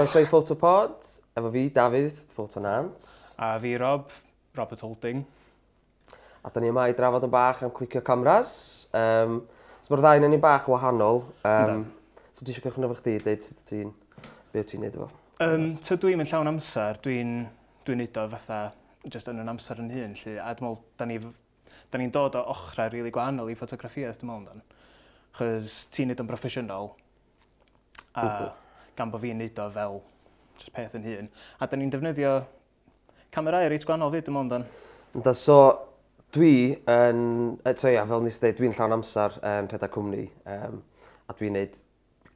Croeso i Photopod, efo fi, Dafydd, Photonant. A fi, Rob, Robert Holding. A da ni yma i drafod yn bach am clicio cameras. Um, so mae'r ddau yn ni'n bach wahanol. Um, da. so ti eisiau cychwyn efo chdi, dweud sut ti'n... Be ti'n neud efo? Um, so dwi'n mynd llawn amser, dwi'n dwi neud o fatha just yn yn amser yn hun. Lly, a dwi'n meddwl, da ni'n ni, ni dod o ochrau rili really gwahanol i ffotograffiaeth, dwi'n meddwl. Chos ti'n neud yn broffesiynol. A... Yndw gan bod fi'n neud o fel just peth yn hun. A da ni'n defnyddio camerau reit gwahanol fyd dim ond dan. Da, so, dwi yn, eto ia, fel nes i dweud, dwi'n llawn amser yn rhedeg cwmni um, a dwi'n neud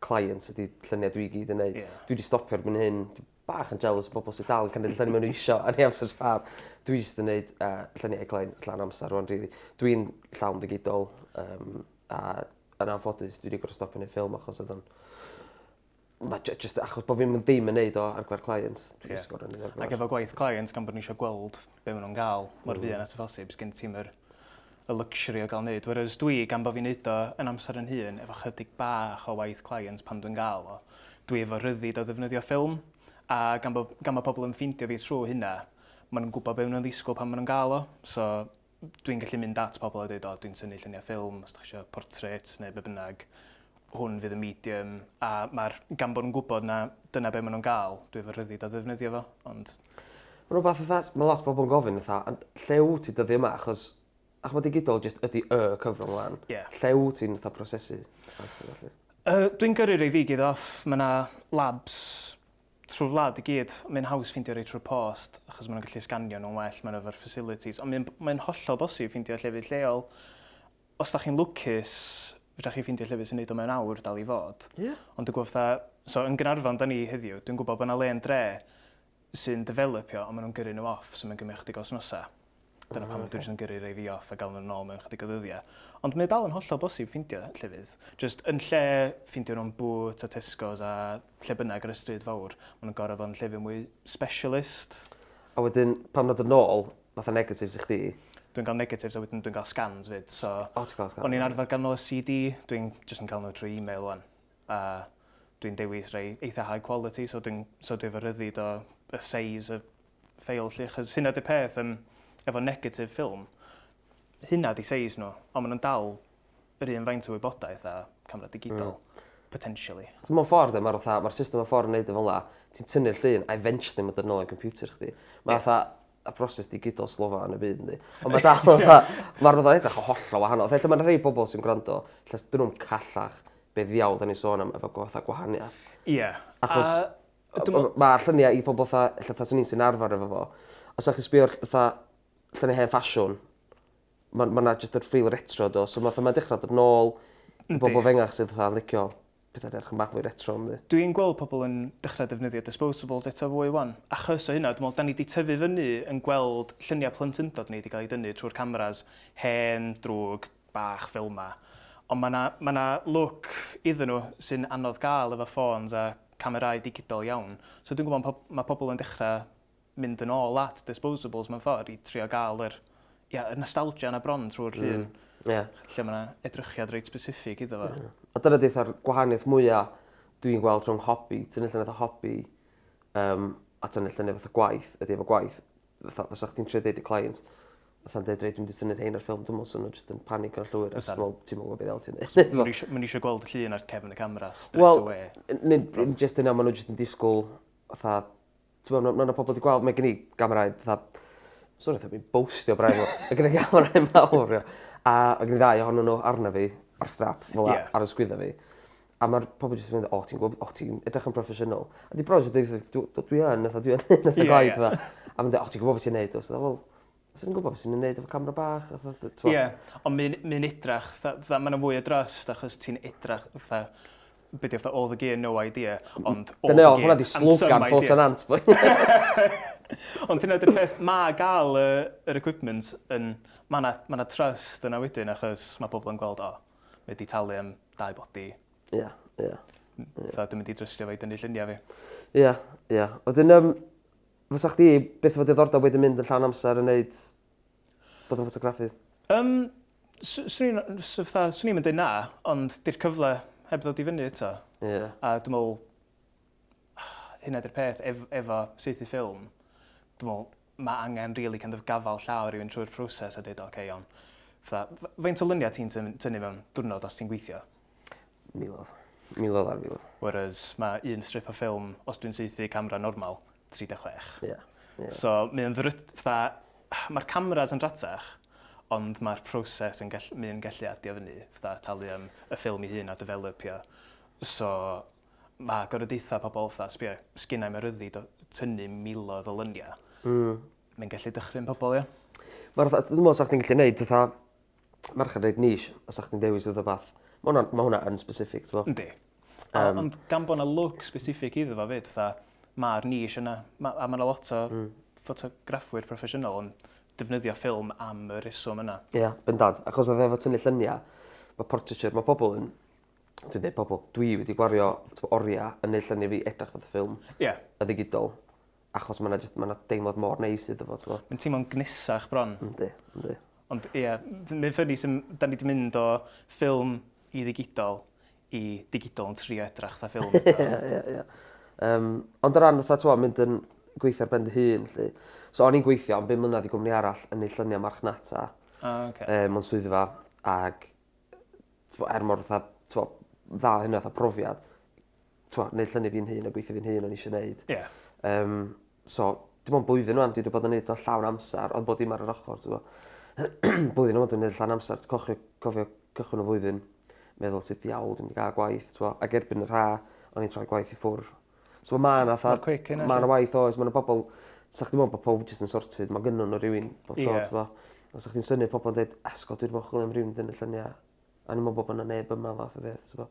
clients ydy lluniau dwi gyd yn neud. Yeah. Dwi wedi stopio erbyn hyn, dwi bach yn jealous o bobl sydd dal yn cynnig lluniau mewn isio yn ei amser sfar. Dwi jyst yn neud uh, lluniau e clients llawn amser rwan, really. Dwi'n llawn digidol um, a yn anffodus, dwi wedi gorau stopio neud ffilm achos oedd o'n Ma, just achos bod fi'n ddim yn neud o ar gwaith clients. Dwi'n yeah. sgor yn neud ar gwaith. Ac efo gwaith clients, gan bod ni eisiau gweld be maen nhw'n gael, mor mm. fuan at y phosib, sgen ti'n yr y luxury o gael neud. Whereas dwi, gan bod fi'n neud o yn amser yn hun, efo chydig bach o waith clients pan dwi'n gael o, dwi efo ryddid o ddefnyddio ffilm, a gan bod, gan bod pobl yn ffeindio fi trwy hynna, maen nhw'n gwybod be maen nhw'n ddisgwyl pan maen nhw'n gael o. So, dwi'n gallu mynd at pobl a dweud, o, dwi'n tynnu lluniau ffilm, os da eisiau portrait neu be bynnag hwn fydd y medium a mae'r gan bod nhw'n gwybod na dyna be maen nhw'n gael, dwi fy rhyddid o ddefnyddio fo. Ond... Mae rhywbeth fatha, mae lot o bobl yn gofyn fatha, lle wyt ti dyddi yma achos Ach, mae digidol jyst ydy y cyfrwng lan. Yeah. Lle wyt ti'n fatha prosesu? Uh, dwi'n gyrru rei fi gyd off, mae yna labs trwy'r wlad i gyd, mae'n haws ffeindio rei trwy'r post, achos maen nhw'n gallu sganio nhw'n well, maen efo'r facilities, ond mae'n mae hollol bosib ffeindio llefydd lleol. Os da chi'n lwcus, Fedrwch chi ffeindio llefydd sy'n neud o mewn awr dal i fod. Ie. Ond dwi'n gwybod, fatha so yn Gaernarfon da ni heddiw dwi'n gwybod bod yna le yn dre sy'n developio, ond maen nhw'n gyrru nhw off so mae'n gymryd chydig o wthnosa. Dyna pam dwi'n jys yn gyrru rei fi off a gael nhw'n ôl mewn chydig o ddyddiau. Ond mae dal yn hollol bosib ffeindio llefydd. Just yn lle ffeindio nhw'n bwt a Tescos a lle bynnag ar y stryd fawr maen nhw'n gorau fod yn llefydd mwy specialist. A wedyn pam nad yn ôl fatha negatives i chdi dwi'n cael negatives a wedyn dwi'n cael scans fyd. So, o, ti'n cael scans? O'n i'n arfer gael nhw CD, dwi'n just yn cael nhw trwy e-mail wan. A dwi'n dewis rei eitha high quality, so dwi'n so dwi fyrddu o y size y ffeil lle. Chos hynna di peth um, efo negative film, hynna di size nhw, ond maen nhw'n dal yr un faint o wybodaeth a camera digidol. Mm potentially. So, Mae'n ffordd, mae'r ma system yn ffordd yn neud y fel la, ti'n tynnu'r llun a eventually mae'n dod nôl yn computer chdi. Mae yeah y broses digidol slofa yn y byd, yndi. Ond mae dal, mae'r fydda'n edrych o hollol wahanol. Felly mae'n rhai bobl sy'n gwrando, lle dyn nhw'n callach be ddiawl da ni sôn am efo gotha gwahaniaeth. Ie. Yeah. Achos uh, mae lluniau i pobl tha, lle tha sy'n ni sy'n arfer efo fo. Os ydych chi'n sbio'r tha lluniau hen ffasiwn, mae yna ma jyst yr ffeil retro do, so mae'n ma dechrau dod nôl i bobl fengach sydd tha licio pethau edrych yn bach fwy retro yndi? Dwi'n gweld pobl yn dechrau defnyddio disposables eto fwy wan. Achos o hynna, dwi'n meddwl, da ni wedi tyfu fyny yn gweld lluniau plentyndod ni wedi cael ei dynnu trwy'r cameras hen, drwg, bach fel yma. Ond mae yna ma, na, look iddyn nhw sy'n anodd gael efo ffôns a camerau digidol iawn. So dwi'n gwybod mae pobl yn dechrau mynd yn ôl at disposables mewn ffordd i trio gael yr, ia, yr nostalgia yna bron trwy'r llun. mm. un. Yeah. Lle mae yna edrychiad reit specific iddo fo. Yeah. A dyna ddeitha'r gwahaniaeth mwyaf dwi'n gweld rhwng hobi, tynnu lluniau fatha hobi, um, a tynnu lluniau fatha gwaith, ydy efo gwaith. Fatha, fysa chdi'n trio deud i client, fatha'n deud, reit, dwi'n di tynnu'r hyn o'r ffilm, dwi'n mwyn nhw jyst yn panic o'r llwyr, os dwi'n ti'n mwyn beth ti'n neud. Mae'n eisiau gweld y llun ar cefn y camera, straight well, away. Wel, jyst yna, maen nhw jyst yn disgwyl, fatha, ti'n mwyn, mae'n pobl wedi gweld, mae gen i gameraid, fatha, sori, fatha, mi'n bostio braidd, mae gen i gamerau mawr, a mae gen i ddau ohonyn nhw arna fi, ar strap fel yeah. ar y sgwydda fi. A mae'r pobl jyst yn mynd, o, ti'n gwybod, o, ti'n edrych yn proffesiynol. A di bros yn dweud, dwi yn, dwi yn, dwi yn, gwaith fe. A mynd, o, ti'n gwybod beth ti'n neud? Os yna, wel, os yna'n gwybod beth ti'n neud efo camera bach? Ie, yeah. ond mi'n edrach, mae mae'n fwy o drost, achos ti'n edrach, fatha, be di, all the gear, no idea, ond all Dyna, the gear, hwnna di slogan, ffot yn ant, boi. ond hynna dy'r peth, mae gael yr equipment yn, mae yna ma trust yna wedyn, achos mae pobl yn gweld, o, oh, mae wedi talu am dau boti. Ia, ie. Fatha dwi'n mynd i drystio fe i dynnu lluniau fi. Ie, ia. Wedyn, um, fysa chdi beth fod diddordeb wedi mynd yn llawn amser yn neud bod yn ffotograffu? Um, swn i'n mynd i'n na, ond di'r cyfle heb ddod i fyny eto. Yeah. A dwi'n meddwl, hynna di'r peth ef, efo syth i ffilm, dwi'n meddwl, mae angen really kind of gafal llaw rhywun trwy'r proses a dweud, oce, okay, on, Fytha, faint o lyniau ti'n tynnu mewn diwrnod os ti'n gweithio? Milodd. Milodd ar milodd. Whereas mae un strip o ffilm, os dwi'n seithi camera normal, 36. Ie. Yeah. Yeah. So, mae'n ddryd... Fytha, mae'r cameras yn ratach, ond mae'r proses yn gall, mynd gallu adio fyny, fydda talu am y ffilm i hun a developio. So, mae gorodeitha pobl fydda, sbio, sgynnau mae ryddi tynnu miloedd o lyniau. Mm. Mae'n gallu dychryn pobl, ia? Mae'r dwi'n meddwl sa'ch ti'n gallu gwneud, fydda, merched neud nish, os a'ch chi'n dewis oedd o bath. Mae hwnna, ma hwnna yn specific, ti'n Yndi. Um, Ond gan bod yna look specific iddo fo fyd, mae'r niche yna, ma, a mae yna lot o mm. ffotograffwyr proffesiynol yn defnyddio ffilm am y reswm yna. Ie, yeah, bendant. Achos oedd efo tynnu lluniau, mae portraiture, mae pobl yn, dwi'n dweud pobl, dwi wedi gwario oriau yn neud lluniau fi edrych fod y ffilm. Ie. Yeah. Y ddigidol. Achos mae yna ma deimlad mor neis iddo fo, ti'n Mae'n teimlo'n gnisach bron. Yndi, yndi. Ond ie, yeah, mae'n ffynnu sy'n, da ni wedi mynd o ffilm i ddigidol i digidol yn trio edrach dda ffilm. Ie, ie, ie. Um, ond o ran fatha twa, mynd yn gweithio ar ben dy hun, lli. So o'n i'n gweithio am 5 mlynedd i gwmni arall yn ei lluniau marchnata. Ah, okay. Um, ond swyddfa, ac twa, er mor fatha, twa, dda hynna, fatha profiad, twa, neud llynnu fi'n hun a gweithio fi'n hun o'n i eisiau neud. Yeah. Um, so, dim ond blwyddyn nhw'n, dwi wedi bod yn neud o llawn amser, ond bod dim ar yr ochr, ti'n blwyddyn yma dwi'n neud llan amser, cofio, cofio cychwyn y flwyddyn, meddwl sut diawl dwi'n gael gwaith, twa. ac erbyn yr ha, o'n i'n troi gwaith i ffwr. So mae yna, mae yna waith oes, mae yna bobl, sa'ch ddim bod pob jyst yn sorted, mae gynnwn nhw rhywun bob tro, yeah. twa. Os ydych chi'n synnu pobl yn dweud, esgo, dwi'n bod chwilio am rhywun dyn y lluniau. A ni'n meddwl bod yna neb yma fath o beth, ti'n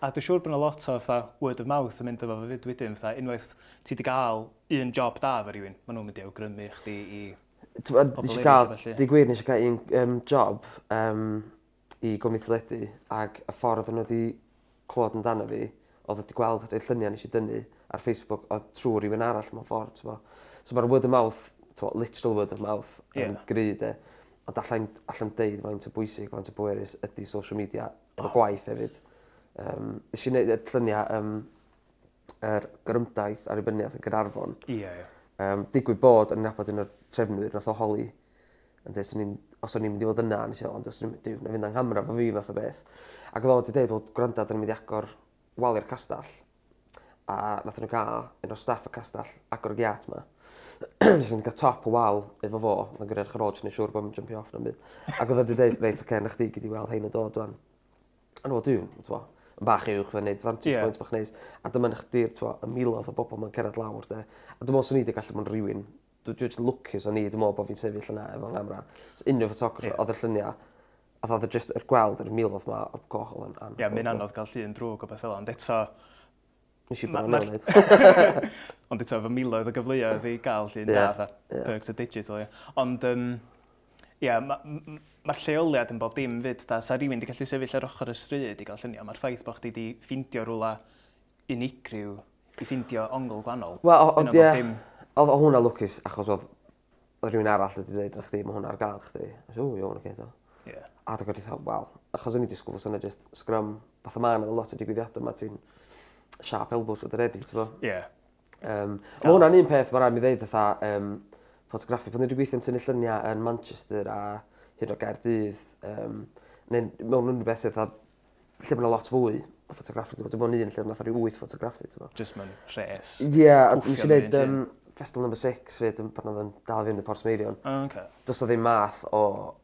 A dwi'n siŵr bod yna lot o fatha, word of mouth yn mynd efo fy fyd wedyn, fatha, unwaith ti wedi cael un job da efo rhywun, maen nhw'n mynd i awgrymu chdi i Tybod, nes i gael, di gwir, nes i gael un um, job um, i gwmni teledu ac y ffordd o'n wedi clywed amdano fi, oedd wedi gweld rhai lluniau nes i dynnu ar Facebook oedd trwy rhywun arall mewn ffordd. Tybo. So mae'r word of mouth, tybo, literal word of mouth, yeah. yn gry, de. Ond allan, allan deud faint o bwysig, faint o bwerus ydy social media, oh. efo gwaith hefyd. Um, nes i wneud y lluniau um, yr er grymdaith ar y byniaeth yn Gynarfon. Ie, yeah, ie. Yeah. Um, digwyd bod yn nabod un o'r trefnwyr nath o holi yn dweud, swn i'n os o'n i'n mynd i fod yna nesh i ond os o'n i'n mynd 'nai fynd a'n nghamra efo fi fath o beth. Ac oedd o wedi dweud wel gwranda 'dyn ni mynd i agor wali'r castell a nath nhw gael un o staff y castell agor y giat 'ma Nes i'n cael top o wal efo fo yn gyrraedd edrych ar ôl jys siŵr bod 'im yn jympio off na'n byd. Ac oedd o wedi dweud, reit oce 'na chdi gyd i weld 'hein yn dod ŵan. A nhw, dwi'n, fel yn bach uwch fe wneud vantage yeah. point bach neis a dyma na chdi'r t'mo' y miloedd o bobl ma'n cered lawr 'de a dwi me'wl swn i wedi gallu bod yn rhywun dwi just lwcus o'n i dwi'n meddwl bod fi'n sefyll yna efo gamra. S unryw ffotograffer oedd y lluniau, a fatha jyst yr gweld yr miloedd 'ma o goch odd yn Ie mae'n anodd gael llun drwg o beth fel ond eto Nes i bod benderfynu neud. Ond eto efo miloedd o gyfleoedd i gael llun da fatha perks o digital ie. Ond um, ie ma' m- m- lleoliad yn bob dim 'fyd 'da. Sa rhywun wedi gallu sefyll ar ochr y stryd i gael lluniau, mae'r ffaith bod chdi wedi ffindio rhywle unigryw i ffindio ongl gwanol. Wel o- ond ie. Oedd o hwnna lwcus achos oedd oedd rhywun arall wedi dweud na chdi, mae hwnna ar gael chdi. Nes i, iawn, oce, to. Yeah. A dwi'n gwrdd i thawb, wel, achos o'n i disgwyl bod yna just scrum, fath o man, lot o digwyddiadau yma, ti'n sharp elbows at the ready, ti'n bo? Yeah. Um, mae hwnna'n un peth mae'n rhaid mi ddeud, fatha, um, ffotograffi, pan dwi'n gweithio'n tynnu lluniau yn Manchester a hyd o Gaerdydd, um, neu mewn unrhyw beth sydd, lle mae'n lot fwy o ffotograffi, dwi'n bod yn un lle mae'n rhyw 8 ffotograffi, ti'n bo? Just mewn rhes. Ie, yeah, nes i ddeud, um, Festival Number 6 fyd yn pan oedd yn dal fynd y Portsmeirion. Oh, okay. Does o ddim math o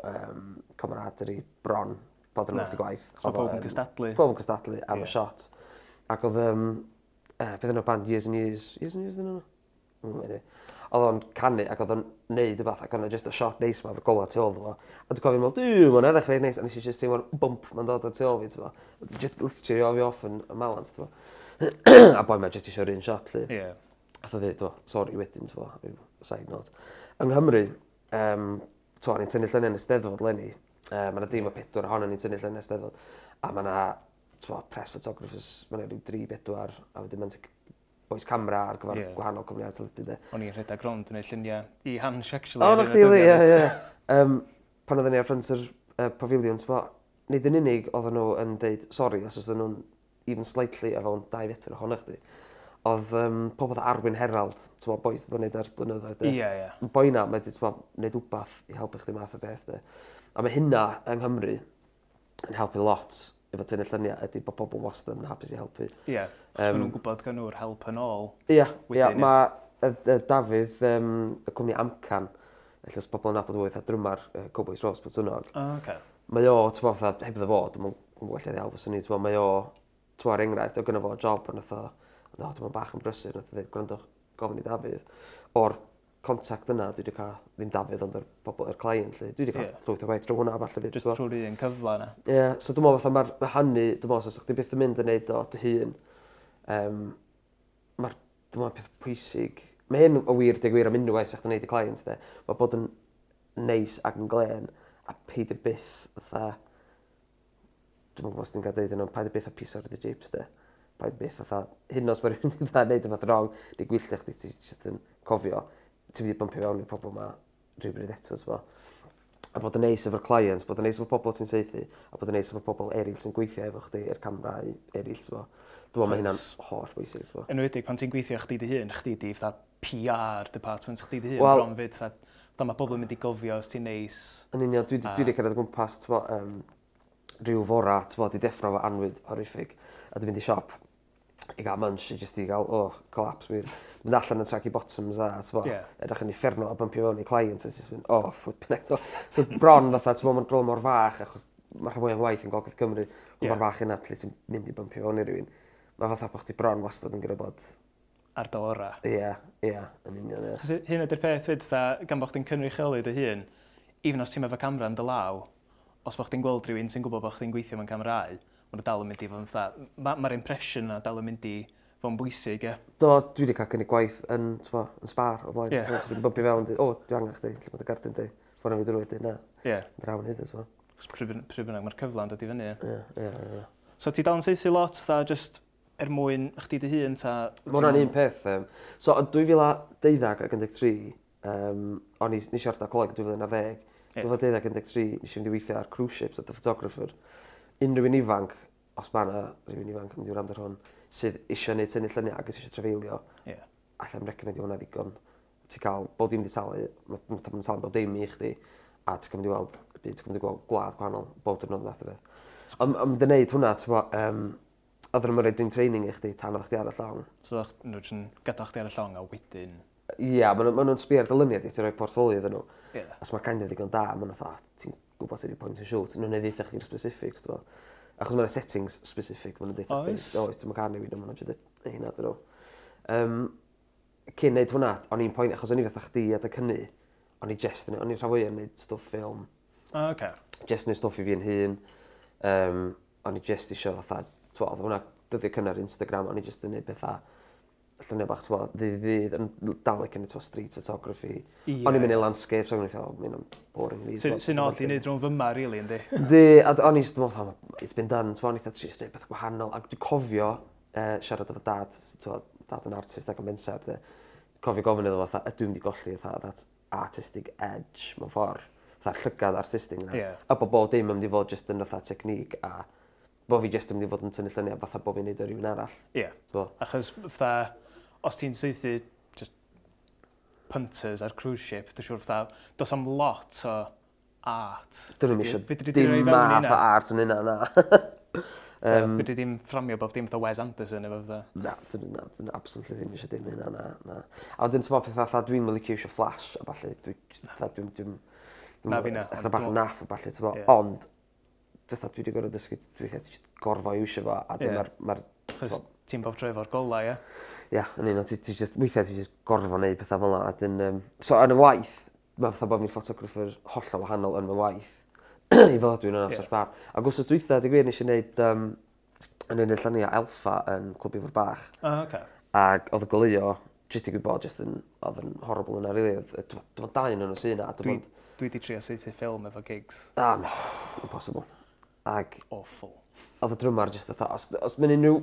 um, camaraderie bron bod yn wrth i gwaith. So pob yn cystadlu. Pob yn cystadlu am yeah. y shot. Ac oedd, um, uh, beth yna band Years and Years, Years and Years dyn nhw? Mm, anyway. Oedd o'n canu ac oedd o'n neud y bath ac oedd o'n just a shot neis ma fy gola tu ôl fo. A dwi'n cofio'n meddwl, dwi'n mae'n edrych reit neis, a nes i just teimlo'r bump ma'n dod o tu ôl fi, ti'n fo. Just literally ofi off yn, yn malans, ti'n fo. a boi ma just eisiau'r un shot, li. Yeah. Ath o ddweud, sori wedyn, t'bo, ryw side note. Yng Nghymru, um, to, ni'n tynnu lluniau yn y steddfod lenni. Uh, mae yna dim o pedwar ohono ni'n tynnu lluniau yn y steddfod. A mae yna, t'wo, press photographers, mae yna rhyw dri bedwar, a wedyn mae'n boes camera ar gyfer yeah. gwahanol cwmnïau teledu de. O'n i'n rhedeg rond yn ei lluniau i Hans actually. O, o'ch dili, ie, ie. Um, pan oedden ni ar ffrant yr uh, pavilion, bo, nid yn unig oedden nhw yn deud sori os oedden nhw'n even slightly a fel yn dau fetr ohono chdi oedd um, pobl Arwyn Herald, ti'n meddwl, boys, mae'n neud ers blynyddoedd. Ie, yeah, ie. Yeah. Boi na, mae wedi, gwneud wbath i helpu chdi math o beth, de. A mae hynna yng Nghymru yn helpu lot efo tynnu lluniau ydy bod pobl wastad yn hapus i helpu. Ie, yeah, um, maen nhw'n gwybod gan nhw'r help yn ôl. Ie, yeah, yeah, mae y, y Dafydd, um, y cwmni Amcan, lle os bobl yn nabod wyth a drymar uh, Cowboys Rose Botwnog. O, oh, okay. Mae o, ti'n meddwl, heb ddefod, dwi'n gweld lle ddiawfos yn ni, mae o, ti'n meddwl, er enghraifft, o gynnu fo job yn ytho, o, dwi'n bach yn brysur, nath o ddweud, gwrandwch, gofyn i Dafydd. O'r contact yna, dwi wedi cael, ddim Dafydd, ond yr bobl, yr client, lle. dwi wedi cael yeah. llwyth o waith drwy hwnna, falle fyd. Jyst trwy'r un cyfle yna. Ie, yeah, so dwi'n meddwl, fatha, mae'r ma hannu, dwi'n meddwl, os ydych byth yn mynd yn neud o dy hun, um, mae'r, dwi'n meddwl, peth pwysig, mae hyn o wir, dig wir am unrhyw waith sa'ch neud i client, de. Mae bod yn neis ac yn glen, a peid y byth, fatha, dwi'n meddwl, os ti'n cael deud yno, paid y byth a pis o'r dy jips, de paid byth fatha hyn os mae rhywun wedi dda neud y fath wrong, di gwylltio e chdi ti jyst yn cofio, ti'n mynd i bympio fewn i'r pobl yma rhywbryd eto, ti'n A bod yn neis efo'r clients, bod yn neis efo pobl ti'n seithi, a bod yn neis efo pobl eraill sy'n gweithio efo chdi, i'r er camrau eraill, ti'n Dwi'n meddwl mae hynna'n holl bwysig, ti'n Enwedig pan ti'n gweithio chdi dy hun, chdi di fatha PR department, chdi dy hun, well, bron fyd, fatha, fatha mae pobl yn mynd i gofio os ti'n neis. Yn union, dwi wedi cyrraedd gwmpas, ti'n um, rhyw fora, ti'n bod, di deffro fo anwyd horrific, a dwi'n mynd i siop, i gael munch i just i gael, oh, collapse wir. Mynd allan yn tracky bottoms a, tyfo, yeah. edrych yn inferno a bumpio fewn i client a just mynd, oh, flipping eto. So, bron fatha, tyfo, mae'n rôl mor fach, achos mae rhan fwy o'n waith yn Gogledd Cymru, yeah. mor fach yna, lle ti'n mynd i bumpio fewn i rywun. Mae fatha bod chdi bron wastad yn gyrwybod ar dy ora. Ie, ie, yn union, ie. Yeah. Hyn ydy'r peth fyd, da, gan bod chdi'n cynnwys chelu dy hun, even os ti'n efo camera yn dy law, os bod chdi'n gweld rhywun sy'n gwybod bod chdi'n gweithio mewn camerau, Ond dal yn mynd i fod yn fatha, mae'r ma impression na dal yn mynd i fod yn bwysig, ie. Do, dwi wedi cael cynnig gwaith yn, twa, yn spar o flaen. Yeah. Dwi'n bympi fewn, o, dwi angen chdi, lle bod y gardyn di. Ffordd yn fi drwy di, na. Ie. Yeah. Draw yn hyd, twa. Pryd bynnag mae'r cyfle yn dod i fyny, ie. Ie, ie, ie. So ti dal yn seithi lot, tha, just er mwyn chdi dy hun, ta... Mae hwnna'n un peth. Um, so, yn 2012 ac 13, um, o'n i nes i arda coleg 2010, 2013, nes i fynd i weithio ar cruise ships at the photographer. Unrhyw un ifanc os ma' 'na rhywun ifanc yn mynd i wrando ar hwn sydd eisiau gwneud tynnu lluniau ac eisiau trafeilio Ie. allai'm recomendio hwnna ddigon. ti'n cael bod dim wedi talu mae'n ma' talu bob dim i chdi a ti'n cymryd i weld byd ti'n ca'l i gwel' gwlad gwahanol bob dyrnod math o beth. ond on' mynd yn neud hwnna t'mo' yym odden nw'm yn roid dwi'n training i chdi tan oedd chdi ar y llong. So o'ch n'w jyst yn chdi ar y llong a wedyn... Ia ma' n'w ma' nw'n sbio ar dylunia di ti roi portfolio iddyn nhw Ie. Os ma' kind of ddigon da mae'n n'w fatha ti'n gwybod sydd wedi point and shoot. nhw'n n'w'n neud deutha chdi'r specifics t'mo'? Achos mae'n settings specific, mae'n dweud. Oes? Oes, dwi'n cael newid o'n mynd hynna dyn nhw. Um, cyn neud hwnna, o'n i'n poen, achos o'n i fatha chdi a dy cynnu, o'n i jest yn o'n i'n rhafwy yn neud stwff ffilm. O, okay. Jest yn neud stwff i fi'n hun. Um, o'n i jest isio fatha, dwi'n oedd hwnna dyddiau cynnar Instagram, o'n i jest yn neud bethau llunio bach tyma, ddydd i ddydd, yn dalec yn y to street photography. Yeah. O'n i'n mynd i landscapes, o'n i'n meddwl, oh, mynd o'n boring fi. Sy'n od i wneud rhwng fyma, really, yndi? Di, a o'n i'n meddwl, it's been done, ti'n o'n i'n trio gwneud beth gwahanol, ac dwi'n cofio uh, siarad efo dad, twa, dad yn artist ac yn mensar, cofio gofyn iddo fo, ydw i'n mynd i golli, that artistic edge, mewn ffordd, fatha llygad artistig yna. Yeah. A bod bob dim yn mynd i fod just yn fatha technique a bod fi just yn mynd i fod yn tynnu lluniau fatha bod fi'n neud o rhywun arall. Ie. Yeah. Achos fatha, os ti'n seithi just punters ar cruise ship, dwi'n siŵr fatha, dos am lot o art. Dyn nhw'n eisiau dim math o art yn yna, na. um, Fyddi ddim fframio bob dim fatha Wes Anderson efo fatha. Na, dyn nhw'n na, dyn absolutely ddim eisiau dim hynna na. na. A wedyn ti'n bod pethau fatha dwi'n mynd mylicio eisiau flash a falle, dwi'n... Dwi, dwi, na fi na. Echna bach yn naff a falle, ti'n bod, ond... Dwi wedi gorfod dysgu, dwi wedi gorfod iwsio fo, a dyma'r 'Chos ti'n bob tro efo'r golau, ie? Ia yn union ti ti just, weithiau ti just gorfo neud pethau fel yna. a 'dyn um, so yn y waith mae fatha bod fi'n ffotograffer hollol wahanol yn y waith i fod dwi'n yn yr amser sbar. Ag wsos dwytha deu gwir nes i wneud um, yn un neud llunia' alpha yn Clwb Ifor Bach. O oce. Ac oedd y goleuo jyst i gwybod, jyst yn oedd yn horrible yna rili odd yy t'mo' dau yn n'w sy'n yna. a dim. Dwi 'di trio seithi ffilm efo gigs. Ah, no, impossible. Ag... Awful. Oedd y drymar jyst fatha os os mynd unrhyw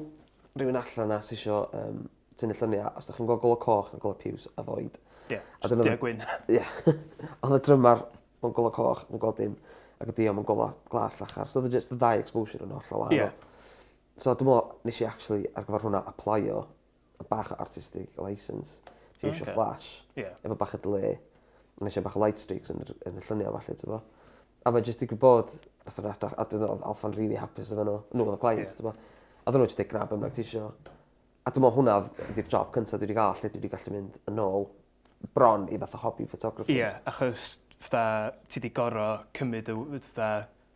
rhywun allan na sy'n isio um, tynnu lluniau, os ydych chi'n gweld golo coch neu golo piws, a foed. Ie, yeah, gwyn. Ie. Ond y drymar, mae'n golo coch, mae'n golau dim, ac y diom yn golo glas llachar. So, just y ddau exposure yn holl o wahanol. Yeah. So, dwi'n meddwl, nes i actually ar gyfer hwnna applio y bach o artistic license. Nes eisiau okay. flash, yeah. efo bach o delay. Nes eisiau bach o light streaks yn, yr, yn y lluniau falle, ti'n bo. A mae jyst i gwybod, nath yr adach, a dwi'n oedd Alpha'n really hapus efo nhw, nhw oedd y client, yeah. Oedden nhw jyst dic na bynnag ti eisiau. A dwi'n meddwl hwnna ydy'r job cyntaf dwi wedi gael, lle dwi wedi gallu mynd yn ôl bron i fatha hobi ffotograffi. Ie, yeah, achos fatha ti wedi goro cymryd y fatha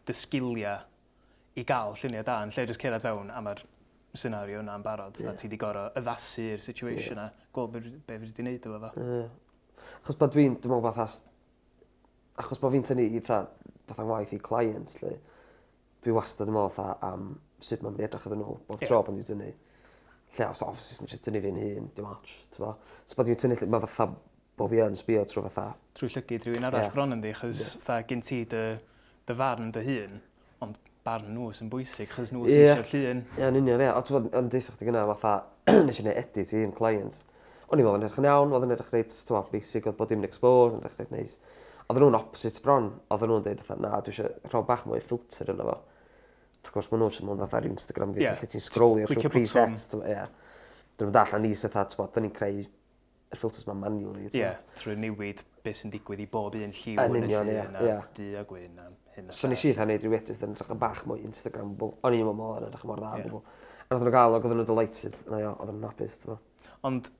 dy sgiliau i gael lluniau da yn lle jyst cerdded fewn a mae'r senario yna'n barod. Yeah. Ti wedi gorau addasu'r situation yeah. gweld be, be fi wedi gwneud efo fo. Yeah. Achos bod dwi'n, dwi'n meddwl fath achos bod fi'n tynnu i fatha, fatha ngwaith i clients, lle, dwi wastad yn meddwl fatha am sut mae'n mynd i edrych iddyn nhw bob tro pan dwi'n tynnu. Lle os obviously yn eisiau tynnu fi'n hun dim ots bo. So bod dwi'n tynnu ll- ma' fatha bo fi yn sbio trwy fatha trwy llygyd rhywun arall bron yn di, achos fatha gen ti dy dy farn dy hun ond barn nhw sy'n bwysig achos nhw sy'n eisiau llun. Ie, yn union ie. Ond t'mod yn deitha chdi gyna fatha nes i neu edit i un client. O'n i'n meddwl yn edrych yn iawn, oedd yn edrych reit ti'n t'mod basic oedd bod dim yn exposed, yn edrych reit neis. Oedden nhw'n opposite bron. Oedden nhw'n dweud, fatha na dwi eisiau rhaid bach mwy filter yna fo. Wrth gwrs, maen nhw'n sy'n mynd fatha'r Instagram, di, yeah. lle ti'n scrollio trwy presets. Yeah. Dyn nhw'n dall a anis eitha, twa, dyn ni'n creu y filters ma'n manually. Ie, yeah, trwy newid beth sy'n digwydd i bob un lliw yn union, ie. Yeah, Du a gwyn a hyn. So nes i eitha neud rhyw edrych yn edrych yn bach mwy Instagram. O'n i'n meddwl yn edrych mor dda. Yeah. A nath nhw'n gael o, oedden nhw delighted. A oedd nhw'n hapus, ti'n Ond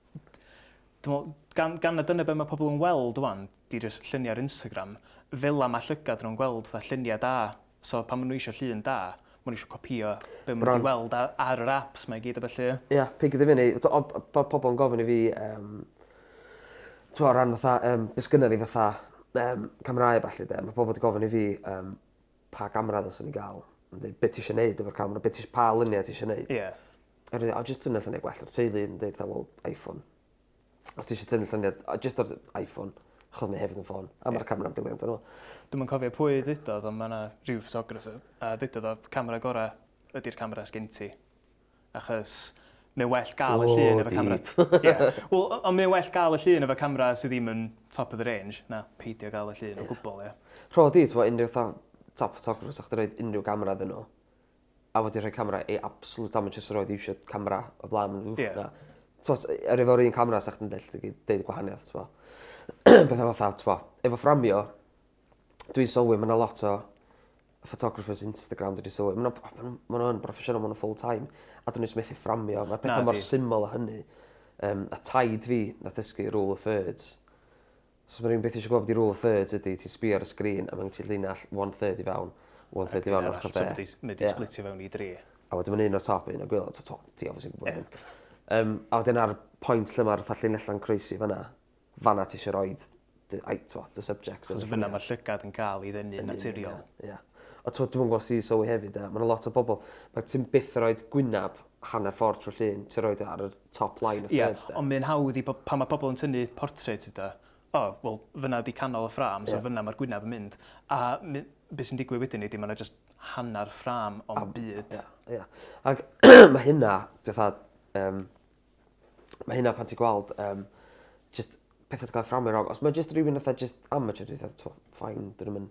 gan, gan y dyna beth mae pobl yn weld o'n di lluniau ar Instagram, fel am a llygad nhw'n gweld fatha lluniau da. So pan maen nhw eisiau llun da, maen nhw eisiau copio be maen nhw wedi weld ar, ar yr apps mae gyd o felly. Ie, yeah, pig ydw fyny. Mae pobl yn gofyn i fi, um, o ran fatha, um, beth gynnar ni fatha um, camerau falle de, mae pobl wedi gofyn i fi um, pa gamera ddysyn ni gael. Yn dweud, beth ti eisiau neud efo'r camera, beth ti eisiau, pa luniau ti eisiau neud. Yeah. A rydyn, o, jyst tynnu lluniau gwell ar teulu yn dweud, well, iPhone. Os ti eisiau tynnu lluniau, o, jyst ar iPhone, chod mi hefyd yn ffôn, a mae'r yeah. camera'n briliant arno. Dwi'm yn cofio pwy ddudodd ond mae yna rhyw ffotograffer a ddudodd o camera gorau ydy'r camera sgen ti achos mae well gael y llun efo camera... Ie. Wel ond mae well gael y llun efo camera sydd ddim yn top of the range na peidio gael y llun o gwbwl ia. Rho di ti'n unrhyw fatha top photographers sa chdi roid unryw gamera iddyn n'w a wedi rhoi camera i absolute amateurs sy erioed eisiau camera o blaen ma' n'w Ie. na. T'mo' s- efo'r un camera sa chdi'n gallu deud y gwahaniaeth t'mo'? Petha fatha t'mo' efo fframio dwi'n sylwi ma' 'na lot o photographers Instagram dwi 'di sylwi ma' n'w ma' broffesiynol ma' n'w full time a 'dyn n'w methu fframio ma' petha mor syml o hynny Um, a taid fi na ddysgu rule of thirds. So ma' rhywun beth eisiau gwybod be' i rule of thirds ydy, ti'n sbio ar y sgrin a mae'n ti linall one third i fewn one third i fewn ar ochor be'. Mae 'di sblitio fewn i dri. A wedyn mae'n un o'r top un o'r gwaelod ti obviously gwbo hyn. Um, a wedyn ar pwynt lle mae'r fatha llinelau'n croesi fanna, fanna ti eisiau roid the ai, twa, dy subjects. Chos fyna mae'r llygad yn cael i ddynnu naturiol. Ie. Yeah. A twa, dwi'n gwybod sy'n sylwi hefyd, e. mae'n lot o bobl, mae ti'n byth roed gwynab hanner ffordd trwy llun, ti'n roed ar y top line of yeah, thirds. Ie, ond mae'n hawdd i pan mae pobl yn tynnu portrait yda, o, oh, wel, fyna di canol y ffram, so yeah. fyna mae'r gwynab yn mynd. A beth sy'n digwydd wedyn ni, di mae'n just hanner ffram o'n byd. Ie, yeah. Ac mae hynna, dwi'n um, mae hynna pan ti'n gweld um, pethau cael fframio rog. Os Mae jyst rhywun fatha jyst amateur, dwi'n dweud, ffain, dyn nhw'n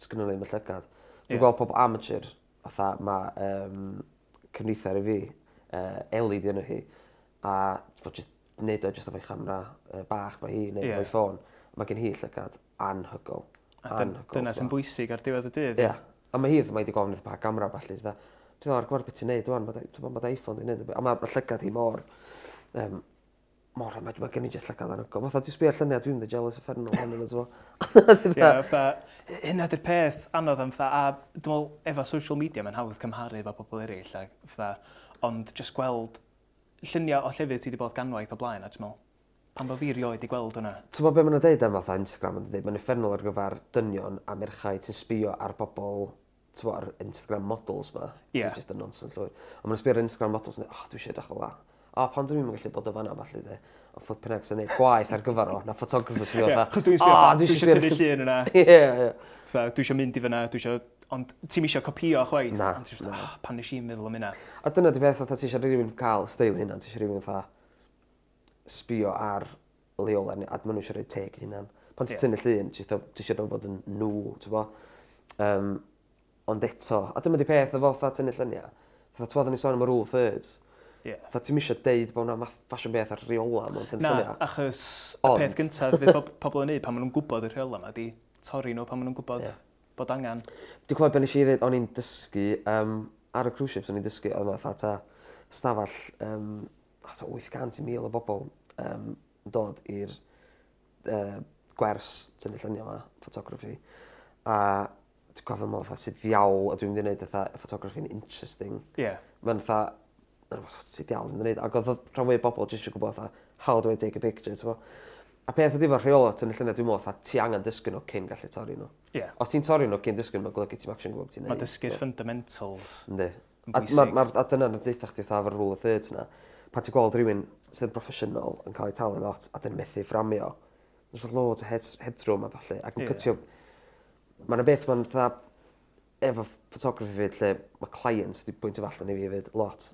sgynnu ddim y llygad. Dwi'n yeah. gweld pob amateur, fatha mae um, cymdeithar i fi, uh, Eli dyn nhw hi, a bod jyst neud o jyst efo'i chamra uh, bach mae hi, neu yeah. efo'i ffôn. Mae gen hi llygad anhygol. anhygol dyna sy'n bwysig ar diwedd y dydd. Ie. Yeah. A mae hi ddim wedi gofyn iddo pa gamra falle. Dwi'n dweud, gwared beth ti'n neud, dwi'n dweud, mae iPhone ti'n neud. A mae'r llygad hi mor um, mor ma, mae gen i jyst llygad anhygo. Fatha, dwi'n sbio lluniau, dwi'n mynd jealous effernol hyn yn ysfo. Ie, fatha, hynna di'r peth anodd am fatha, a dwi'n meddwl, efo social media, mae'n hawdd cymharu efo pobl eraill, a fatha, ond jyst gweld lluniau o llefydd ti wedi bod ganwaith o blaen, a dwi'n meddwl, pan bod fi rioed i gweld hwnna. Ti'n meddwl beth mae'n deud am fatha Instagram, mae'n dweud, mae'n effernol ar gyfer dynion a merchau sy'n sbio ar bobl ar Instagram models ma. Yeah. sy'n just a nonsense llwyr. Ond mae'n sbio ar Instagram models, oh, dwi eisiau edrych o dda o, pan dwi'n mynd gallu bod o fanna falle de, o flippin eggs yn neud gwaith ar gyfer o, na ffotograffers fi o dda. Chos dwi'n sbio, ah, dwi eisiau tynnu llun yna. Ie, ie. Dwi eisiau mynd i fyna, dwi eisiau ond ti'n eisiau copio chwaith. Na. Ond ti'n eisiau, oh, pan nes i'n meddwl am hynna. A dyna di beth, ti eisiau rhywun cael steil hynna, ti eisiau rhywun fatha sbio ar leola, a maen nhw eisiau rhoi teg hynna. Pan ti'n yeah. tynnu llun, ti eisiau nhw fod yn nhw, ti'n bo. Um, ond eto, a dyma di peth efo fatha tynnu lluniau. Fatha twadd ni sôn am y rule thirds. Yeah. Fa ti'n misio deud bod hwnna ffasiwn beth ar rheola mewn Na, llunio. achos y Ond- peth gyntaf fydd pob- pobl yn neud pan maen nhw'n gwybod y rheola yma, di torri nhw pan maen nhw'n gwybod Ie. bod angen. Dwi'n cofio beth nes i ddweud, o'n i'n dysgu, um, ar y cruise ships o'n i'n dysgu, oedd yna fatha stafell, um, fatha 800,000 o bobl um, dod i'r uh, gwers tynnu llunio yma, photography. A dwi'n cofio mewn fatha sydd ddiawl, a dwi'n mynd i wneud fatha photography'n interesting. Ie. Yeah. Mae'n fatha, dyna fath sydd iawn yn gwneud. Ac oedd rhan fwy o bobl jyst eisiau gwybod fatha, how do I take a picture, ti'n A peth ydy fel rheola yn y dwi'n meddwl, ti angen dysgu nhw cyn gallu torri nhw. Yeah. Os ti'n torri nhw cyn dysgu nhw, mae'n golygu ti'n action gwybod ti'n neud. Mae dysgu'r fundamentals. Ynddi. A, ma, ma, a dyna yn deitha chdi fatha efo'r rule of thirds yna. Pa ti'n gweld rhywun sydd yn broffesiynol yn cael ei talu lot a dyn methu fframio. Nes oedd loads o head, headroom a falle. Ac yn yeah. cytio... Mae'n yna beth mae'n fatha... Efo photography fyd lle mae clients wedi bwyntio falle i fi fyd lot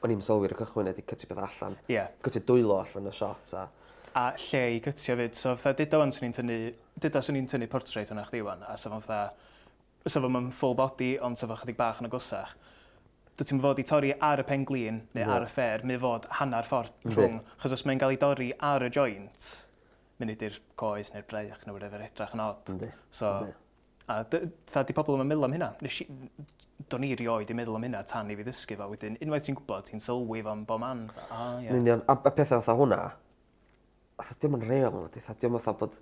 o'n i'n sylwi'r y cychwyn ydi cytio beth allan. Ie. Yeah. Cytio dwylo allan y shot a... A lle i gytio fyd, so fatha dyda wan swn i'n tynnu, dyda swn i'n tynnu portrait yna chdi wan, a sef fan fatha, sef fan full body, ond sef fan chydig bach yn agosach dwi ti'n fod i torri ar y pen glin neu no. ar y ffer, mi fod hanner ffordd rhwng, chos os mae'n cael ei dorri ar y joint, mynd i'r coes neu'r breich neu whatever edrach yn od. Yndi. So, Ynddi. a dda di pobl yn mynd am hynna. Nes i, do'n i rioed i meddwl am hynna tan i fi ddysgu fo. Wedyn, unwaith ti'n gwybod, ti'n sylwi fo'n bo man. Ah, yeah. Yn union, a, a pethau fatha hwnna, fatha diwm yn reol, fatha diwm fatha bod...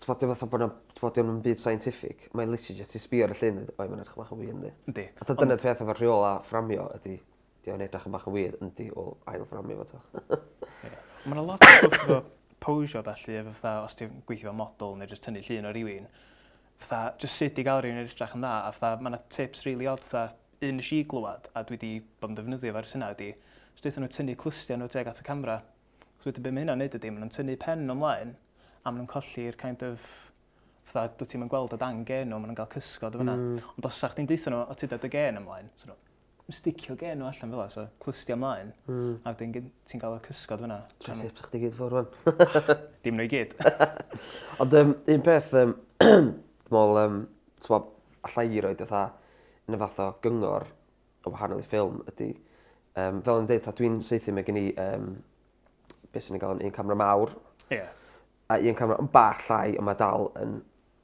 Twa, diwm fatha bod diwm yn byd scientific. Mae'n literally just i sbio ar y llun, oi, mae'n edrych bach yn wir, yndi. Yndi. A ta dyna peth efo rheol a fframio ydy, di o'n edrych yn bach yn wir, yndi o ail fframio fo ta. Mae'n lot o posio felly, efo fatha, os ti'n gweithio fel model neu jyst tynnu llun o rywun, fatha, just sut i gael rhywun yn edrych yn dda, a fatha, mae yna tips really odd, fatha, un nes i glwad, a dwi wedi bod yn defnyddio fe'r syna, ydi, os dweud nhw tynnu clystiau nhw teg at y camera, os dweud beth mae hynna'n neud ydi, maen nhw'n tynnu pen ymlaen, a maen nhw'n colli'r kind of, fatha, dwi ti'n gweld y dan gen nhw, maen nhw'n cael cysgod o fyna. Mm. Ond os sa'ch ti'n deitha nhw, o ti dod y gen ymlaen, so nhw, sticio gen nhw allan fel so clystiau ymlaen, mm. a wedyn ti'n cael y cysgod fyna. Tra tips chdi gyd ffordd fan. Dim nhw i gyd. Ond um, un peth, um, Dwi'n meddwl, um, twa, allai i roed fatha yn y fath o gyngor o wahanol i ffilm ydy, um, fel yn dweud, dwi'n seithi mae gen i, um, beth sy'n ei gael, un camera mawr. Ie. Yeah. A un camera yn bach llai, ond mae dal yn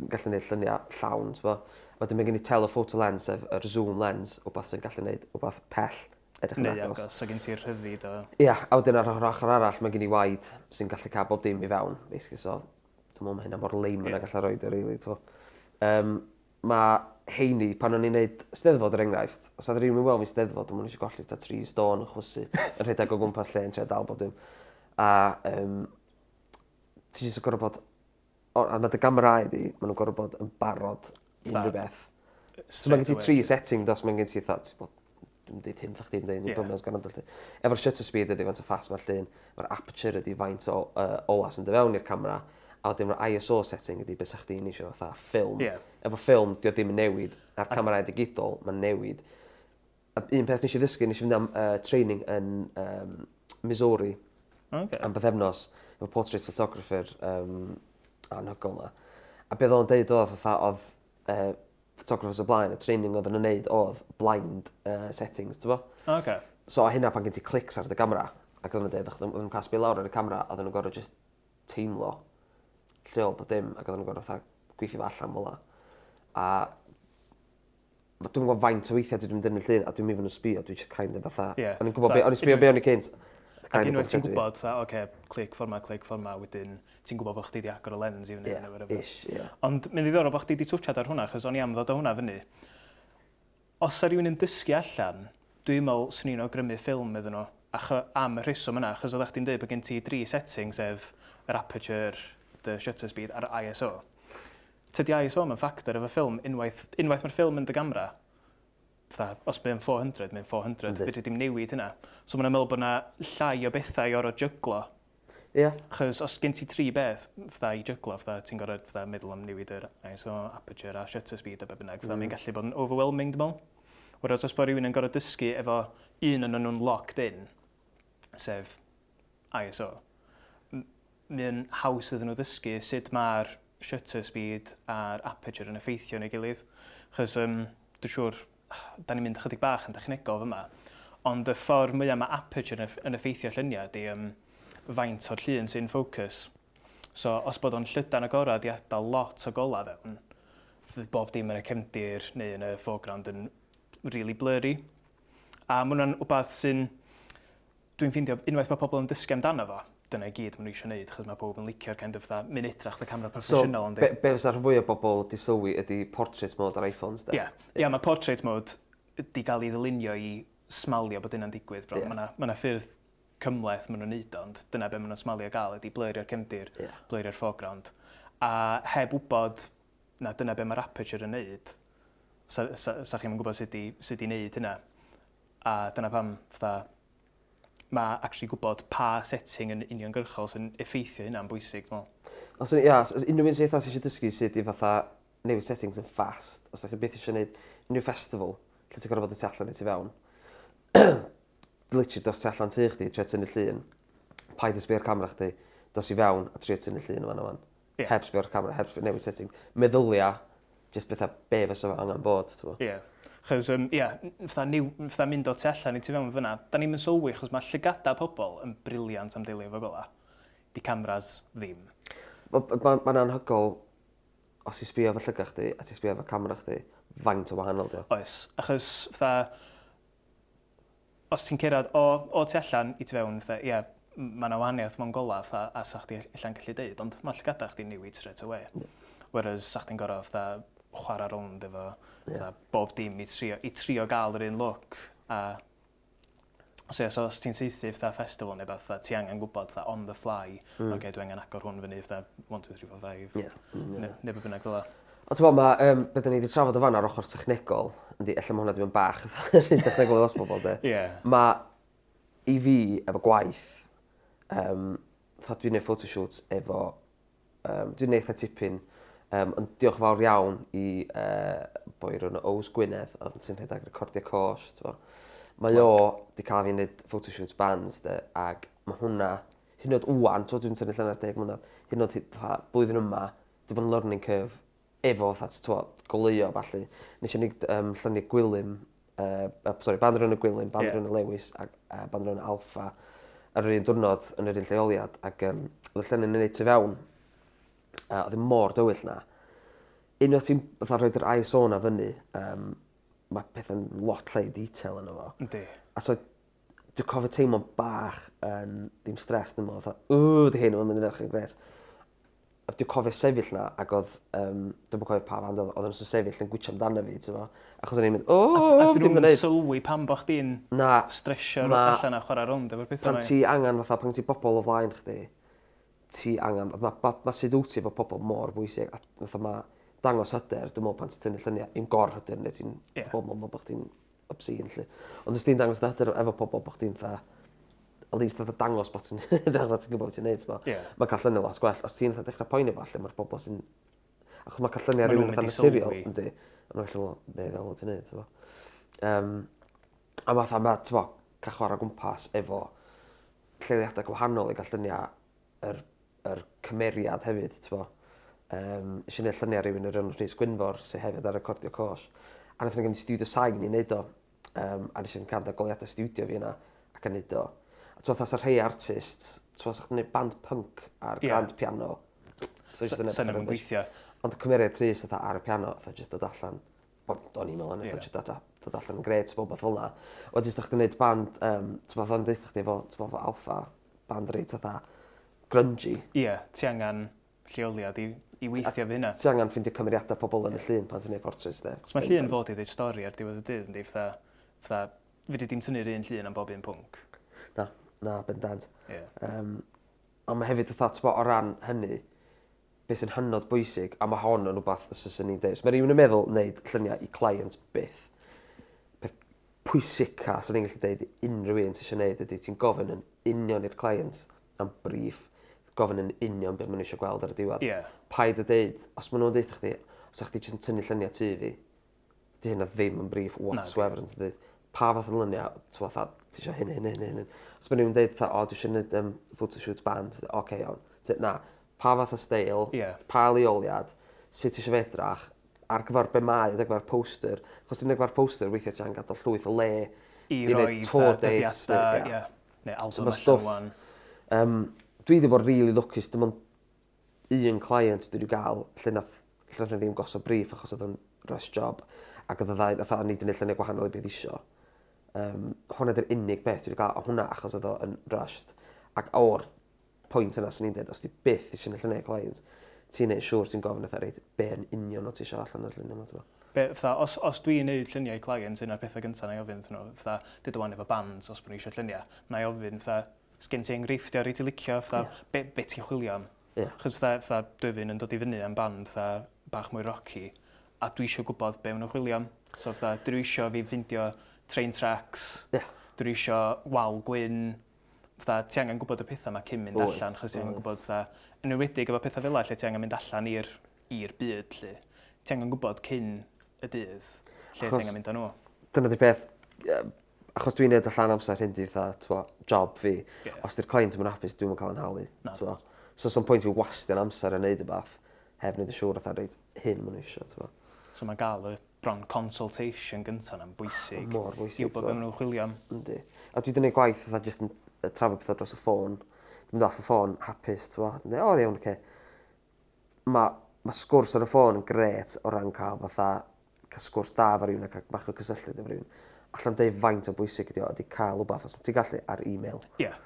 gallu gwneud lluniau llawn, ti'n bo? A dwi'n gen i telephoto lens, sef yr zoom lens, o beth sy'n gallu gwneud o beth pell edrych yn agos. Neu agos, so gen ti'r rhyddid o... Ia, a wedyn ar yr ochr arall mae gen i waid sy'n gallu cael bob dim i fewn, basically, so dwi'n meddwl mae hynna mor leim yna yeah. gallu rhoi dy rili, really, um, mae heini pan o'n i'n neud Steddfod er enghraifft os oedd rhywun yn weld fi Steddfod a ma' n'w golli ta tri stôn o chwysu yn rhedeg o gwmpas lle yn tre dal bob dim a um, ti jyst yn gor'o' bod o a ma' dy gamerâu di maen nhw'n gor'o' bod yn barod i unryw beth. So mae gen ti tri setting dos ma' gen ti fatha dwi'n dweud hyn ffach chdi'm dweud, 'wn gwbod os gwrando alli. Efo'r shutter speed ydy, faint o fast mae'r llun mae'r aperture ydy, faint o uh, olas yn dyfewn i'r camera a wedyn mae'r ISO setting ydy beth sa'ch chi'n eisiau fatha ffilm. Yeah. Efo ffilm, dio ddim yn newid, a'r camera digidol, mae'n newid. A un peth nes i ddysgu, nes i fynd am uh, training yn um, Missouri okay. am bythefnos, efo portrait photographer um, anhygol na. A beth o'n deud oedd, fatha, oedd uh, photographers o blaen, y training oedd yn wneud oedd blind uh, settings, ti'n bo? Okay. So a hynna pan gen ti clics ar dy camera, ac oedd yn dweud, oedd yn casbu lawr ar y camera, oedd yn gorau just teimlo lleol bod dim ac oddan n'w gor'o' fatha gweithio fo allan fel 'a. A ma' dwi'm yn faint o weithiau dwi'n dynnu llun a dwi'n mynd yn sbio dwi'n just kind of fatha... Ie. ...o'n i'n gwbo be' o'n i'n sbio be' o'n i cynt. Ac unwaith ti'n gwybod, fatha oce clic ffor 'ma clic ffor 'ma wedyn ti'n gwybod bod chdi 'di agor y lens i fyny... Ie. ...ne' wharever. Ish ie. Ond mae'n ddiddorol bo' chdi 'di twtsiad ar hwnna achos o'n i am ddod o hwnna fyny. Os ar rywun yn dysgu allan dwi'n meddwl swn i'n awgrymu ffilm iddyn nhw, acho- am y rheswm yna achos oddach chdi'n dweud bod gen ti dri settings, sef yr aperture the shutter speed a'r ISO. Tydi ISO mae'n ffactor efo ffilm unwaith, unwaith mae'r ffilm yn dy gamra, Fytha, os mae'n 400, mae'n 400, mm. fyddi ddim newid hynna. So mae'n meddwl bod yna llai o bethau o'r o jyglo. Ie. Yeah. Chos os gen ti tri beth, fydda i jyglo, fydda ti'n gorau fydda meddwl am newid yr ISO, aperture a shutter speed a be bynnag. Fydda mm. mae'n gallu bod yn overwhelming, dim ond. Whereas os bod rhywun yn gorau dysgu efo un yn nhw'n locked in, sef ISO, mae'n haws iddyn nhw ddysgu sut mae'r shutter speed a'r aperture yn effeithio yn ei gilydd. Chos um, dwi'n siŵr, ah, da ni'n mynd chydig bach yn dechnegol fyma, ond y ffordd mwyaf mae aperture yn effeithio lluniau ydy um, faint o'r llun sy'n ffocws. So, os bod o'n llydan agorad i adael lot o gola fewn, fydd bob dim yn y cefndir neu yn y foreground yn really blurry. A mae hwnna'n wbeth sy'n... Dwi'n ffeindio unwaith mae pobl yn dysgu amdano fo, dyna i gyd maen nhw eisiau gwneud, chos mae pob yn licio'r kind of that mynd idrach y camera proffesiynol. So, be, be fysa'r fwy o bobl di sylwi ydy portrait mode ar iPhones. Ie, yeah. yeah. yeah, mae portrait mode di gael ei ddylunio i smalio bod yna'n digwydd, bro. Yeah. Mae yna ma, na, ffyrdd cymleth maen nhw'n neud, ond dyna be maen nhw'n smalio gael ydy blurio'r cefndir, yeah. blurio'r foreground. A heb wybod na dyna be mae'r aperture yn neud, sa, sa, sa chi'n gwybod sut i, sut i neud hynna. A dyna pam, fatha, mae actually gwybod pa setting yn uniongyrchol sy'n effeithio hynna'n bwysig, dwi'n meddwl. Os yn, ia, os unrhyw un sy'n eitha sy'n eisiau dysgu sydd i fatha newid settings yn fast, os ydych chi beth eisiau gwneud unrhyw festival, lle ti'n gorfod bod yn tu allan i ti fewn, literally dos tu allan tu chdi, tre tynnu llun, paid i sbio'r camera chdi, dos i fewn a tre tynnu llun yma yma. Yeah. Heb sbio'r camera, heb sbio'r newid setting. Meddylia, jyst bethau be fysa angen bod, ti'n meddwl. Yeah. Chos, um, ia, fatha, niw, fatha mynd o tu allan i ti fewn fyna, da ni'n mynd sylwi, chos mae llygada pobl yn briliant am deulu efo gola. Di cameras ddim. Mae'n ma, ma anhygol os i sbio efo llygach chdi a ti sbio efo camera chdi, faint o wahanol di o. Oes, achos fatha, os ti'n cyrraedd o, o tu allan i ti fewn, fatha, ia, mae yna wahaniaeth mewn gola, fatha, a sa chdi allan gallu deud, ond mae llygada chdi newid straight away. Yeah. Whereas sa chdi'n gorau, fatha, chwarae rownd efo... ...fatha bob dim i trio i trio gael yr un look. a so ie so os ti'n seithi fatha festival neu beth, a ti angen gwybod 'tha on the fly mm. oce dwi angen agor hwn fyny fatha one two three four five. Ie. Hmm ie. Ne' ne' be' bynnag fel 'a. On' t'mo' ma' yym be' 'dyn ni wedi trafod o fan ar o'r technegol yndi ella ma' hwnna ddim yn bach fatha technegol dechnegol bobl, 'de? Ie. Ma' i fi efo gwaith um, 'tha dwi'n neud photoshoots efo um, dwi'n neud tipyn Um, ond diolch fawr iawn i e, uh, boi'r o'n Ows Gwynedd, ond sy'n rhedeg recordio cost. Fo. Mae o wedi cael fi wneud photoshoot bands, de, ag mae hwnna, hyn oed wwan, dwi'n tynnu llynas deg mlynedd, hyn oed blwyddyn yma, di bod yn learning curve efo fatha, twa, goleo falle. Nes i ni um, llynnu gwylym, uh, e, e, sorry, band rhywun y gwylym, band yeah. rhan y lewis, a, uh, band rhywun y alfa, ar yr un diwrnod yn yr un lleoliad, ac um, oedd y llynnu'n ei tu fewn, A oedd hi'n mor dywyll na. Unwaith ti'n fatha rhoid ISO na fyny, um, mae pethau'n lot lle detail yn efo. Yndi. A so, dwi'n cofio teimlo bach yn ddim stres, ddim oedd, ww, di hyn, mae'n mynd yn edrych yn gres. A dwi'n cofio sefyll na, ac oedd, um, dwi'n cofio pa fan oedd, oedd yn sefyll yn gwitio amdano fi, ti'n fo. Achos o'n i'n mynd, o, dim yn neud. sylwi pan bo chdi'n stresio allan a chwarae rownd efo'r pethau. Pan ti angen, fatha, pan ti bobl o flaen chdi, ti angen, mae ma, ma sydd wyt ti efo pobl mor bwysig, a fatha ma dangos hyder, dwi'n meddwl pan ti'n tynnu lluniau, un gor hyder, neu ti'n yeah. bobl meddwl bod chdi'n obscene, lle. Ond os ti'n dangos hyder efo pobl bod chdi'n dda, at least dda dangos bod ti'n ddechrau ti'n gwybod beth ti'n neud, yeah. mae cael llynu lot gwell. Os ti'n dechrau poeni fo, lle mae'r bobl sy'n... Achos mae cael llynu ar rhywun fatha naturiol, ynddi. A mae'n gallu meddwl, be ddol ti'n neud, ti'n um, A mae fatha, mae, ti'n bo, cachwar o gwmpas efo lleoliadau gwahanol i gael lluniau yr er yr cymeriad hefyd, ti'n bo. Um, Ys i wneud lluniau rhywun yr enw Rhys Gwynfor, sy'n hefyd ar recordio cos. A nath ni gen i studio sain i wneud o. Um, a nes i'n cael goliadau studio fi yna ac yn wneud o. A ti'n fath rhai artist, ti'n fath wneud band punk ar yeah. grand piano. So, Sen yn gweithio. Ond cymeriad Rhys ytha ar y piano, ytha jyst dod allan. Ond o'n i'n meddwl, ytha jyst dod, dod allan yn gret, bob beth fel yna. Oedd jyst o'ch gwneud band, um, ti'n fath o'n dweud chdi efo, ti'n fath alfa, band reit ytha grungy. Ie, yeah, ti angen lleoliad i, i weithio fy hynna. Ti angen ffeindio cymeriadau pobl yn y llun pan ti'n ei portrait, de. Os mae llun fod i ddeud stori ar diwedd y dydd, ynddi, fatha, fatha, fi di dim tynnu'r un llun am bob un pwnc. Na, na, bendant. Ie. Um, ond mae hefyd y thought o ran hynny, beth sy'n hynod bwysig, a mae hon yn rhywbeth os ysyn ni'n deud. Mae rhywun yn meddwl wneud lluniau i client byth. Peth pwysica, sy'n ni'n gallu deud unrhyw un sy'n eisiau gwneud ydy ti'n gofyn yn union i'r client am brief gofyn yn union beth maen nhw eisiau gweld ar y diwedd. Yeah. Paid y deud, os maen nhw'n deud chdi, os ydych chi jyst yn tynnu lluniau tu fi, di hynna ddim yn brif whatsoever yn dweud. pa fath o lyniau, ti'n fatha, ti eisiau hyn, hyn, hyn, hyn. Os maen nhw'n deud, o, dwi eisiau gwneud um, photoshoot band, oce, okay, iawn. Na, pa fath o steil, yeah. pa leoliad, sut ti eisiau fedrach, ar gyfer be mae, ar gyfer poster. Chos ti'n gyfer poster, weithiau ti'n gadael llwyth o le i, i roi tour dates. Neu, yeah. neu album allan Um, dwi wedi bod rili really lwcus dim ond un client dwi wedi gael lle nath lle nath e ddim gosod briff achos oedd o'n rush job ac oedd y ddau fatha o'n i 'di neud gwahanol i beth isio. Um, hwnna 'di'r unig beth dwi wedi ga'l a hwnna achos oedd o'n rushed ac o'r pwynt yna sy'n ni'n dweud, os ti byth eisiau neud llunia client ti'n neud siŵr ti'n gofyn eitha reit be' yn union o ti eisiau allan o'r llunia yma. t'mo'? Be' fatha os os dwi'n neud lluniau i client un o'r pethau gyntaf na i ofyn wrthyn fatha deud ŵan efo bands os bo' eisiau lluniau, na i ofyn fatha sgyn ti enghreifftiau reit i licio, fatha, yeah. be, be ti'n chwilio am? Yeah. Chos fatha, fatha dwyfyn yn dod i fyny am band, fatha, bach mwy rocky, a dwi eisiau gwybod be maen nhw'n chwilio am. So fatha, dwi eisiau fi ffindio train tracks, yeah. dwi eisiau wal gwyn, fatha, ti angen gwybod y pethau mae cyn mynd oes, allan, chos ti angen gwybod, fatha, yn ymwedig efo pethau fel lle ti angen mynd allan i'r byd, lle. Ti angen gwybod cyn y dydd, lle ti angen mynd â nhw. Dyna di beth, achos dwi'n neud allan amser hyn di fatha, job fi, yeah. os di'r client yn hapus, dwi'n cael yn halu. Na, so, some pwynt fi wastio'n amser yn neud y bath, heb wneud y siŵr oedd reid hyn ma'n eisiau. So mae gael y bron consultation gyntaf yna'n bwysig. Mor bwysig. I'w bod beth nhw'n chwilio am. Yndi. A dwi wedi gwneud gwaith fatha jyst yn trafod pethau dros y ffôn. Dwi'n dall y ffôn hapus, ti'n fawr. Dwi'n dweud, o iawn, oce. Mae ma sgwrs ar y ffôn yn gret o ran cael fatha cael sgwrs da fo rhywun a cael bach o cysylltiad efo rhywun allan dweud faint o bwysig ydi o ydi cael wbath os ti'n gallu ar e-mail. Ie. Yeah.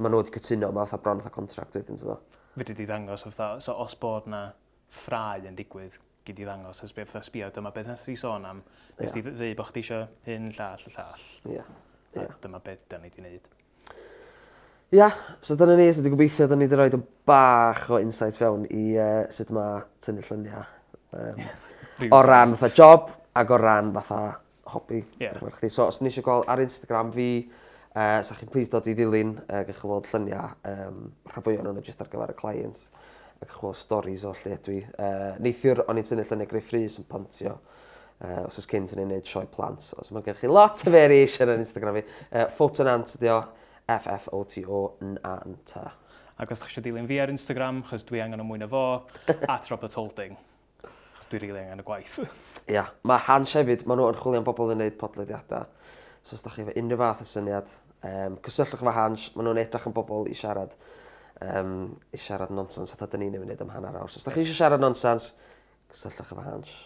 Mae nhw wedi cytuno, mae fatha bron fatha contract wedyn, ti'n Fe di ddangos, fatha, so os bod na ffrau yn digwydd, gyd i ddangos, os beth fatha sbio, dyma beth nath i sôn am, nes yeah. di ddweud bod chdi eisiau hyn, llall, llall. Ie. Yeah. Yeah. Dyma beth da ni wedi wneud. Ia, yeah, so dyna ni, so dwi'n gobeithio, dyna ni wedi rhoi bach o insight fewn i uh, sut mae tynnu lluniau. Um, o ran fatha job ac o ran fatha hobi. Yeah. Chdi. So, os ni eisiau gweld ar Instagram fi, uh, sa chi'n please dod i ddilyn, uh, gych chi weld lluniau, um, rhan fwy o'n nhw jyst ar gyfer y clients, a gych chi weld stories o lle dwi. Uh, neithiwr, o'n i'n tynnu lluniau greu ffrys yn pontio. Uh, os oes cynt yn ei wneud sioe plant. Os mae gen chi lot o variation ar Instagram fi. Uh, Photonant ydi o, F-F-O-T-O-N-A-N-T. Ac os ydych chi eisiau dilyn fi ar Instagram, chos dwi angen o mwy na fo, at Robert Holding dwi rili angen y gwaith. Ia, yeah. mae Hans hefyd, maen nhw yn chwilio am bobl yn gwneud podlediadau. So os da chi efo unrhyw fath o syniad, um, cysylltwch efo Hans, maen nhw'n edrych yn bobl i siarad, um, i siarad nonsens, fatha da ni'n ei wneud am hanner awr. So os da chi eisiau siarad nonsens, cysylltwch efo Hans.